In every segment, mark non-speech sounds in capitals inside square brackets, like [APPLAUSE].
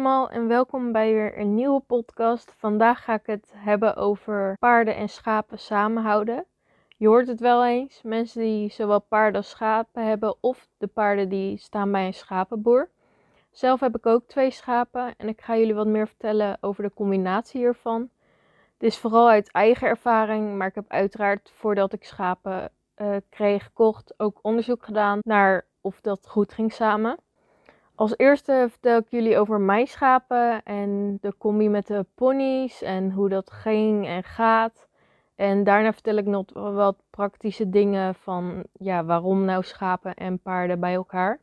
allemaal en welkom bij weer een nieuwe podcast. Vandaag ga ik het hebben over paarden en schapen samenhouden. Je hoort het wel eens, mensen die zowel paarden als schapen hebben of de paarden die staan bij een schapenboer. Zelf heb ik ook twee schapen en ik ga jullie wat meer vertellen over de combinatie hiervan. Dit is vooral uit eigen ervaring, maar ik heb uiteraard voordat ik schapen uh, kreeg, kocht, ook onderzoek gedaan naar of dat goed ging samen. Als eerste vertel ik jullie over mijn schapen en de combi met de ponies en hoe dat ging en gaat. En daarna vertel ik nog wat praktische dingen van ja, waarom nou schapen en paarden bij elkaar.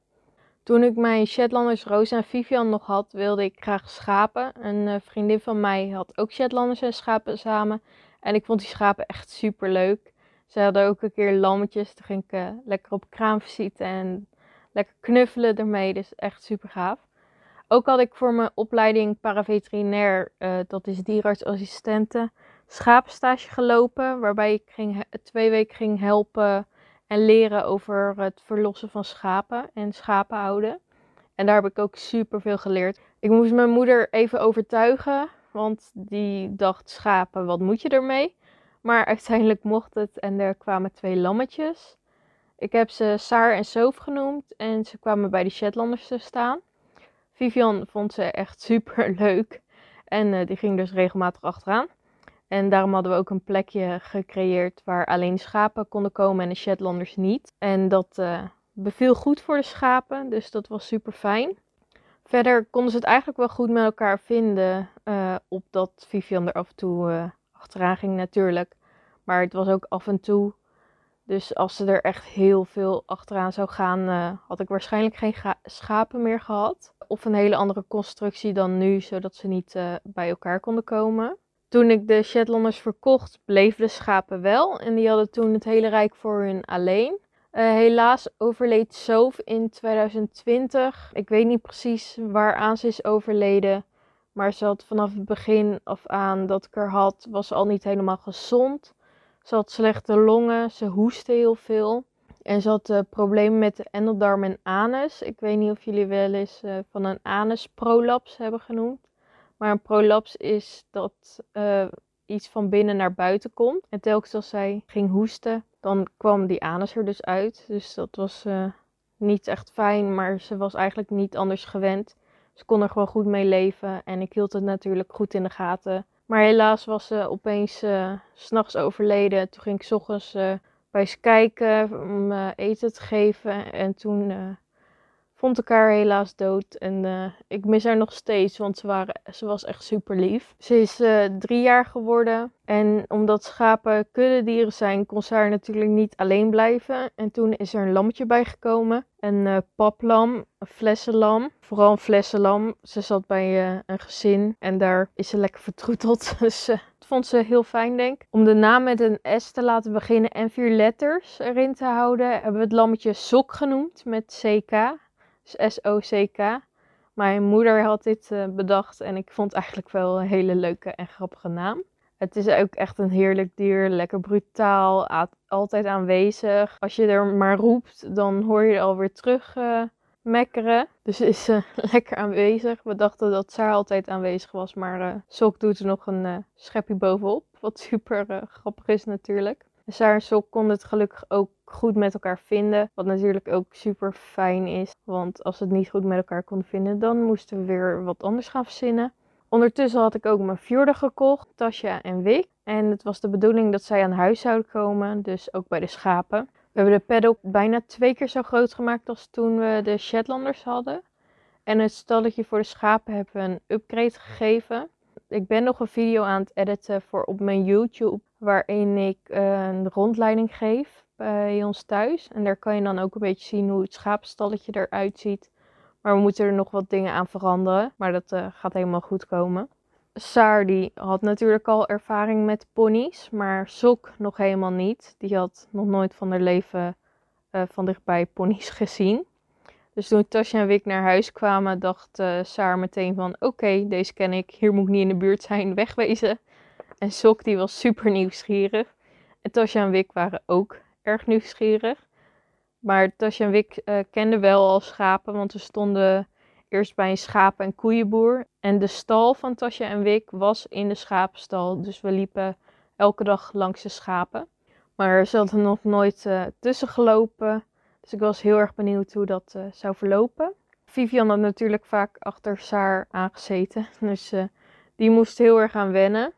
Toen ik mijn Shetlanders Roos en Vivian nog had, wilde ik graag schapen. Een eh, vriendin van mij had ook Shetlanders en schapen samen. En ik vond die schapen echt super leuk. Ze hadden ook een keer lammetjes. Toen ging ik uh, lekker op kraamvisite en lekker knuffelen ermee. Dus echt super gaaf. Ook had ik voor mijn opleiding paraveterinair, uh, dat is dierartsassistenten, schapenstage gelopen. Waarbij ik ging, twee weken ging helpen en leren over het verlossen van schapen en schapen houden. En daar heb ik ook super veel geleerd. Ik moest mijn moeder even overtuigen, want die dacht schapen, wat moet je ermee? Maar uiteindelijk mocht het en er kwamen twee lammetjes. Ik heb ze Saar en Soof genoemd en ze kwamen bij de Shetlanders te staan. Vivian vond ze echt [LAUGHS] super leuk en uh, die ging dus regelmatig achteraan. En daarom hadden we ook een plekje gecreëerd waar alleen schapen konden komen en de Shetlanders niet. En dat uh, beviel goed voor de schapen, dus dat was super fijn. Verder konden ze het eigenlijk wel goed met elkaar vinden, uh, opdat Vivian er af en toe achteraan ging natuurlijk. Maar het was ook af en toe dus als ze er echt heel veel achteraan zou gaan, uh, had ik waarschijnlijk geen schapen meer gehad. Of een hele andere constructie dan nu, zodat ze niet uh, bij elkaar konden komen. Toen ik de Shetlanders verkocht, bleven de schapen wel. En die hadden toen het hele rijk voor hun alleen. Uh, helaas overleed Soof in 2020. Ik weet niet precies waaraan ze is overleden. Maar ze had vanaf het begin af aan dat ik er had, was al niet helemaal gezond. Ze had slechte longen, ze hoestte heel veel. En ze had uh, problemen met de endeldarm en anus. Ik weet niet of jullie wel eens uh, van een anusprolaps hebben genoemd. Maar een prolaps is dat uh, iets van binnen naar buiten komt. En telkens als zij ging hoesten, dan kwam die anus er dus uit. Dus dat was niet echt fijn, maar ze was eigenlijk niet anders gewend. Ze kon er gewoon goed mee leven. En ik hield het natuurlijk goed in de gaten maar helaas was ze opeens uh, s'nachts overleden. Toen ging ik s ochtends uh, bij ze kijken om uh, eten te geven. En toen vond ik haar helaas dood. En ik mis haar nog steeds, want ze, waren, ze was echt super lief. Ze is drie jaar geworden. En omdat schapen kuddedieren zijn, kon ze haar natuurlijk niet alleen blijven. En toen is er een lammetje bijgekomen. Een paplam, een flessenlam. Vooral een flessenlam. Ze zat bij een gezin en daar is ze lekker vertroeteld. [LAUGHS] Dus dat vond ze heel fijn, denk ik. Om de naam met een S te laten beginnen en vier letters erin te houden, hebben we het lammetje Sok genoemd met CK. Dus S-O-C-K. Mijn moeder had dit uh, bedacht en ik vond het eigenlijk wel een hele leuke en grappige naam. Het is ook echt een heerlijk dier, lekker brutaal, altijd aanwezig. Als je er maar roept, dan hoor je er alweer terug uh, mekkeren. Dus is uh, [LAUGHS] lekker aanwezig. We dachten dat Saar altijd aanwezig was, maar Sok doet er nog een schepje bovenop. Wat super grappig is natuurlijk. Saar en konden het gelukkig ook goed met elkaar vinden. Wat natuurlijk ook super fijn is. Want als ze het niet goed met elkaar konden vinden, dan moesten we weer wat anders gaan verzinnen. Ondertussen had ik ook mijn fjorden gekocht, Tasja en Wik. En het was de bedoeling dat zij aan huis zouden komen, dus ook bij de schapen. We hebben de paddock bijna twee keer zo groot gemaakt als toen we de Shetlanders hadden. En het stalletje voor de schapen hebben we een upgrade gegeven. Ik ben nog een video aan het editen voor op mijn YouTube, waarin ik uh, een rondleiding geef bij ons thuis. En daar kan je dan ook een beetje zien hoe het schapenstalletje eruit ziet. Maar we moeten er nog wat dingen aan veranderen. Maar dat uh, gaat helemaal goed komen. Saar die had natuurlijk al ervaring met ponies, maar Sok nog helemaal niet. Die had nog nooit van haar leven uh, van dichtbij ponies [LAUGHS] gezien. Dus toen Tasja en Wik naar huis kwamen, dacht uh, Saar meteen van... Oké, deze ken ik, hier moet ik niet in de buurt zijn, [LAUGHS] wegwezen. En Sok die was super nieuwsgierig. En Tasja en Wik waren ook erg nieuwsgierig. Maar Tasja en Wik uh, kenden wel al schapen, want we stonden eerst bij een schapen- en koeienboer. En de stal van Tasja en Wik was in de schapenstal. Dus we liepen elke dag langs de schapen. Maar ze hadden nog nooit uh, tussen gelopen. Dus ik was heel erg benieuwd hoe dat uh, zou verlopen. Vivian had natuurlijk vaak achter Saar aangezeten. [LAUGHS] Dus uh, die moest heel erg aan wennen.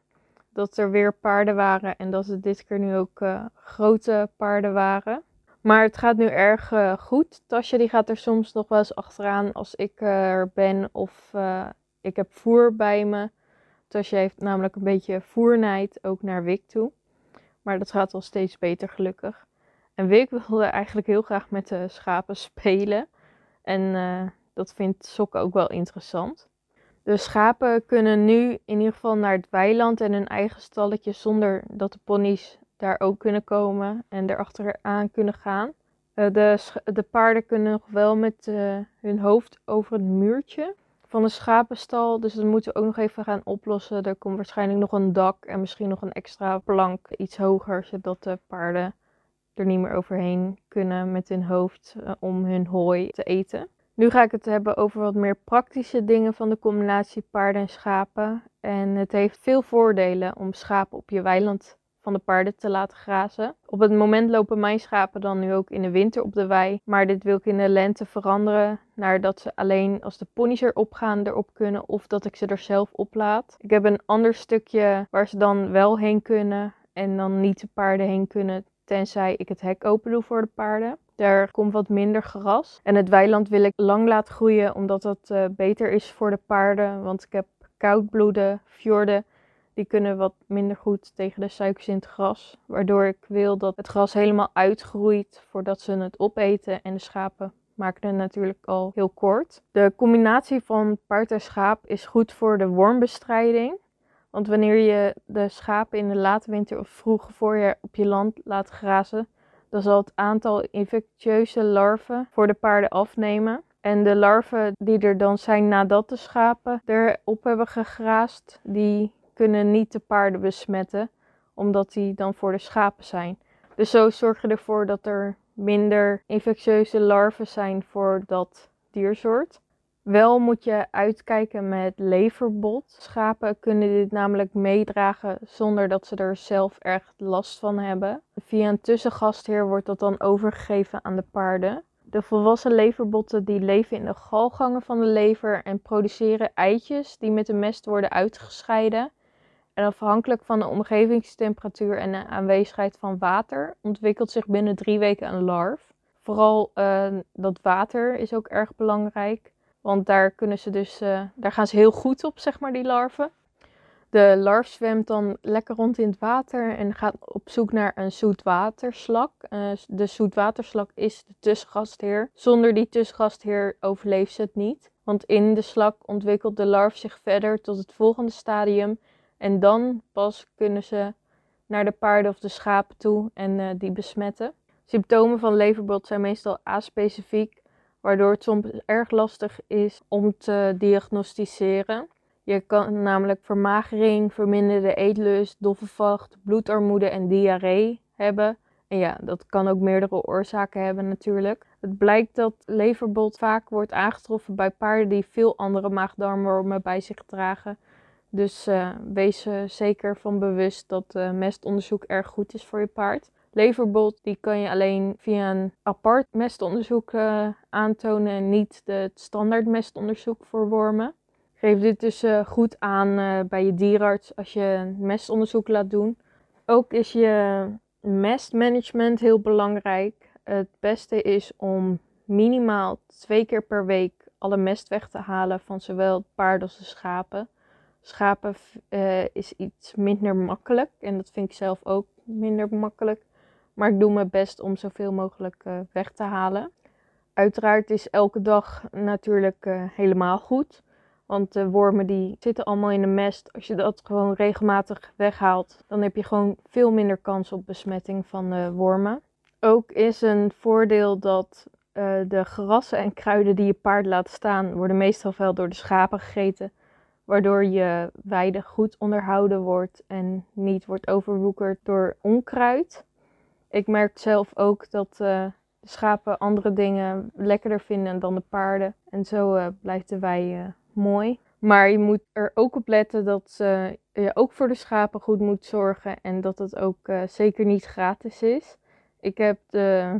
Dat er weer paarden waren en dat het dit keer nu ook grote paarden waren. Maar het gaat nu erg goed. Tasje die gaat er soms nog wel eens achteraan als ik er ben of ik heb voer bij me. Tasje heeft namelijk een beetje voernijd ook naar Wik toe. Maar dat gaat al steeds beter gelukkig. En Wik wilde eigenlijk heel graag met de schapen spelen. En uh, dat vindt Sok ook wel interessant. De schapen kunnen nu in ieder geval naar het weiland en hun eigen stalletje zonder dat de ponies daar ook kunnen komen en erachteraan kunnen gaan. Uh, de, de, paarden kunnen nog wel met uh, hun hoofd over het muurtje van de schapenstal. Dus dat moeten we ook nog even gaan oplossen. Er komt waarschijnlijk nog een dak en misschien nog een extra plank iets hoger, zodat de paarden er niet meer overheen kunnen met hun hoofd uh, om hun hooi te eten. Nu ga ik het hebben over wat meer praktische dingen van de combinatie paarden en schapen. En het heeft veel voordelen om schapen op je weiland van de paarden te laten grazen. Op het moment lopen mijn schapen dan nu ook in de winter op de wei. Maar dit wil ik in de lente veranderen naar dat ze alleen als de ponies erop gaan erop kunnen of dat ik ze er zelf op laat. Ik heb een ander stukje waar ze dan wel heen kunnen en dan niet de paarden heen kunnen tenzij ik het hek open doe voor de paarden. Daar komt wat minder gras. En het weiland wil ik lang laten groeien, omdat dat uh, beter is voor de paarden. Want ik heb koudbloeden, fjorden die kunnen wat minder goed tegen de suikers in het gras. Waardoor ik wil dat het gras helemaal uitgroeit voordat ze het opeten. En de schapen maken het natuurlijk al heel kort. De combinatie van paard en schaap is goed voor de wormbestrijding. Want wanneer je de schapen in de late winter of vroege voorjaar op je land laat grazen, dan zal het aantal infectieuze larven voor de paarden afnemen. En de larven die er dan zijn nadat de schapen erop hebben gegraast, die kunnen niet de paarden besmetten, omdat die dan voor de schapen zijn. Dus zo zorg je ervoor dat er minder infectieuze larven zijn voor dat diersoort. Wel moet je uitkijken met leverbot. Schapen kunnen dit namelijk meedragen zonder dat ze er zelf erg last van hebben. Via een tussengastheer wordt dat dan overgegeven aan de paarden. De volwassen leverbotten die leven in de galgangen van de lever en produceren eitjes die met de mest worden uitgescheiden. En afhankelijk van de omgevingstemperatuur en de aanwezigheid van water ontwikkelt zich binnen drie weken een larf. Vooral uh, dat water is ook erg belangrijk, want daar, kunnen ze dus, uh, daar gaan ze heel goed op, zeg maar, die larven. De larf zwemt dan lekker rond in het water en gaat op zoek naar een zoetwaterslak. Uh, de zoetwaterslak is de tussengastheer. Zonder die tussengastheer overleeft ze het niet. Want in de slak ontwikkelt de larf zich verder tot het volgende stadium en dan pas kunnen ze naar de paarden of de schapen toe en uh, die besmetten. Symptomen van leverbot zijn meestal aspecifiek, waardoor het soms erg lastig is om te diagnosticeren. Je kan namelijk vermagering, verminderde eetlust, doffe vacht, bloedarmoede en diarree hebben. En ja, dat kan ook meerdere oorzaken hebben natuurlijk. Het blijkt dat leverbot vaak wordt aangetroffen bij paarden die veel andere maagdarmwormen bij zich dragen. Dus uh, wees uh, zeker van bewust dat uh, mestonderzoek erg goed is voor je paard. Leverbot die kan je alleen via een apart mestonderzoek aantonen en niet het standaard mestonderzoek voor wormen. Geef dit dus goed aan bij je dierarts als je een mestonderzoek laat doen. Ook is je mestmanagement heel belangrijk. Het beste is om minimaal twee keer per week alle mest weg te halen van zowel het paard als de schapen. Schapen is iets minder makkelijk en dat vind ik zelf ook minder makkelijk. Maar ik doe mijn best om zoveel mogelijk uh, weg te halen. Uiteraard is elke dag natuurlijk uh, helemaal goed. Want de wormen die zitten allemaal in de mest. Als je dat gewoon regelmatig weghaalt, dan heb je gewoon veel minder kans op besmetting van wormen. Ook is een voordeel dat de gerassen en kruiden die je paard laat staan, worden meestal wel door de schapen gegeten waardoor je weide goed onderhouden wordt en niet wordt overwoekerd door onkruid. Ik merk zelf ook dat uh, de schapen andere dingen lekkerder vinden dan de paarden. En zo uh, blijft de wei uh, mooi. Maar je moet er ook op letten dat je ook voor de schapen goed moet zorgen. En dat het ook zeker niet gratis is. Ik heb de,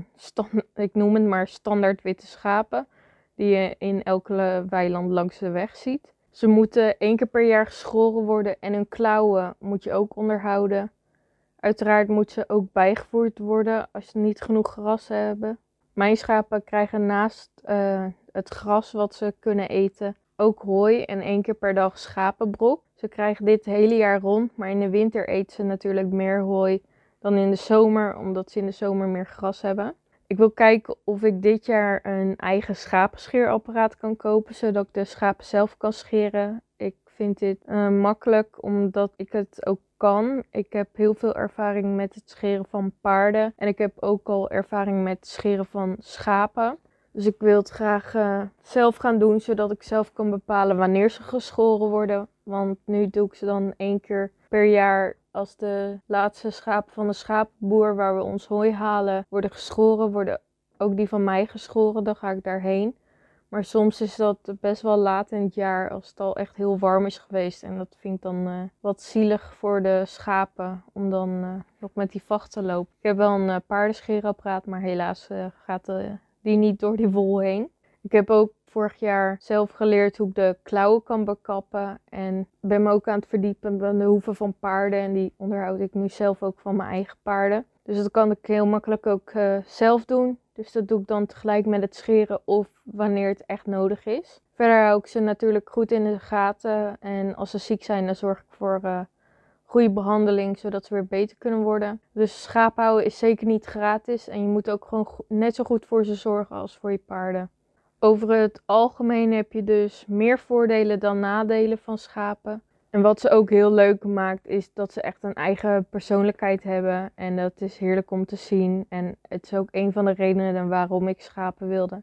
ik noem het maar standaard witte schapen. Die je in elke weiland langs de weg ziet. Ze moeten één keer per jaar geschoren worden en hun klauwen moet je ook onderhouden. Uiteraard moet ze ook bijgevoerd worden als ze niet genoeg gras hebben. Mijn schapen krijgen naast uh, het gras wat ze kunnen eten ook hooi en één keer per dag schapenbrok. Ze krijgen dit hele jaar rond, maar in de winter eten ze natuurlijk meer hooi dan in de zomer, omdat ze in de zomer meer gras hebben. Ik wil kijken of ik dit jaar een eigen schapenscheerapparaat kan kopen, zodat ik de schapen zelf kan scheren. Ik vind dit uh, makkelijk, omdat ik het ook kan. Ik heb heel veel ervaring met het scheren van paarden. En ik heb ook al ervaring met het scheren van schapen. Dus ik wil het graag uh, zelf gaan doen, zodat ik zelf kan bepalen wanneer ze geschoren worden. Want nu doe ik ze dan één keer per jaar als de laatste schapen van de schapenboer waar we ons hooi halen worden geschoren, worden ook die van mij geschoren. Dan ga ik daarheen. Maar soms is dat best wel laat in het jaar als het al echt heel warm is geweest. En dat vind ik dan uh, wat zielig voor de schapen om dan nog met die vacht te lopen. Ik heb wel een uh, paardenscheerapparaat, maar helaas gaat die niet door die wol heen. Ik heb ook vorig jaar zelf geleerd hoe ik de klauwen kan bekappen. En ben me ook aan het verdiepen van de hoeven van paarden. En die onderhoud ik nu zelf ook van mijn eigen paarden. Dus dat kan ik heel makkelijk ook zelf doen. Dus dat doe ik dan tegelijk met het scheren of wanneer het echt nodig is. Verder hou ik ze natuurlijk goed in de gaten. En als ze ziek zijn, dan zorg ik voor uh, goede behandeling, zodat ze weer beter kunnen worden. Dus schaap houden is zeker niet gratis. En je moet ook gewoon net zo goed voor ze zorgen als voor je paarden. Over het algemeen heb je dus meer voordelen dan nadelen van schapen. En wat ze ook heel leuk maakt, is dat ze echt een eigen persoonlijkheid hebben. En dat is heerlijk om te zien. En het is ook een van de redenen waarom ik schapen wilde.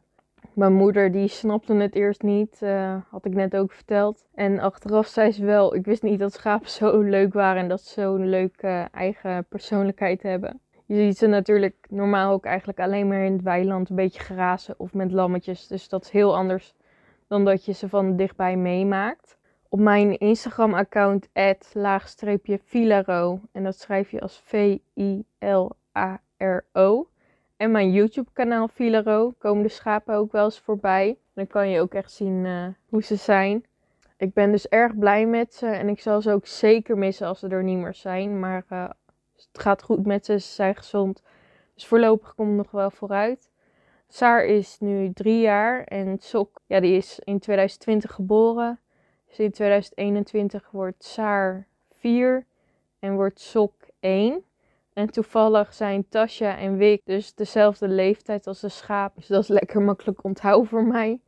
Mijn moeder die snapte het eerst niet, uh, had ik net ook verteld. En achteraf zei ze wel, ik wist niet dat schapen zo leuk waren en dat ze zo'n leuke eigen persoonlijkheid hebben. Je ziet ze natuurlijk normaal ook eigenlijk alleen maar in het weiland een beetje grazen of met lammetjes. Dus dat is heel anders dan dat je ze van dichtbij meemaakt op mijn Instagram-account laagstreepje Filaro. En dat schrijf je als V-I-L-A-R-O. En mijn YouTube-kanaal Filaro komen de schapen ook wel eens voorbij. Dan kan je ook echt zien uh, hoe ze zijn. Ik ben dus erg blij met ze en ik zal ze ook zeker missen als ze er niet meer zijn. Maar uh, het gaat goed met ze, ze zijn gezond. Dus voorlopig komt het nog wel vooruit. Saar is nu drie jaar en Sok, ja, die is in 2020 geboren. Dus in 2021 wordt Saar 4 en wordt Sok 1. En toevallig zijn Tasja en Wik dus dezelfde leeftijd als de schaap. Dus dat is lekker makkelijk onthouden voor mij.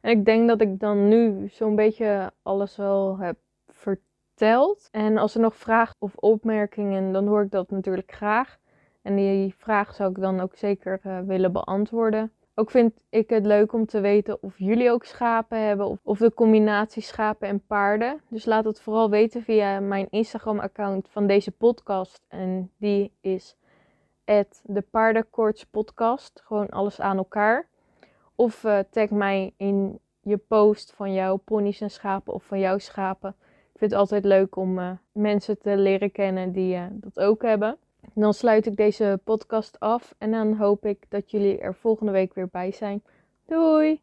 En ik denk dat ik dan nu zo'n beetje alles wel heb verteld. En als er nog vragen of opmerkingen, dan hoor ik dat natuurlijk graag. En die vraag zou ik dan ook zeker uh, willen beantwoorden. Ook vind ik het leuk om te weten of jullie ook schapen hebben of, of de combinatie schapen en paarden. Dus laat het vooral weten via mijn Instagram-account van deze podcast. En die is de paardenkoortspodcast. Gewoon alles aan elkaar. Of uh, tag mij in je post van jouw ponies en schapen of van jouw schapen. Ik vind het altijd leuk om uh, mensen te leren kennen die uh, dat ook hebben. Dan sluit ik deze podcast af en dan hoop ik dat jullie er volgende week weer bij zijn. Doei!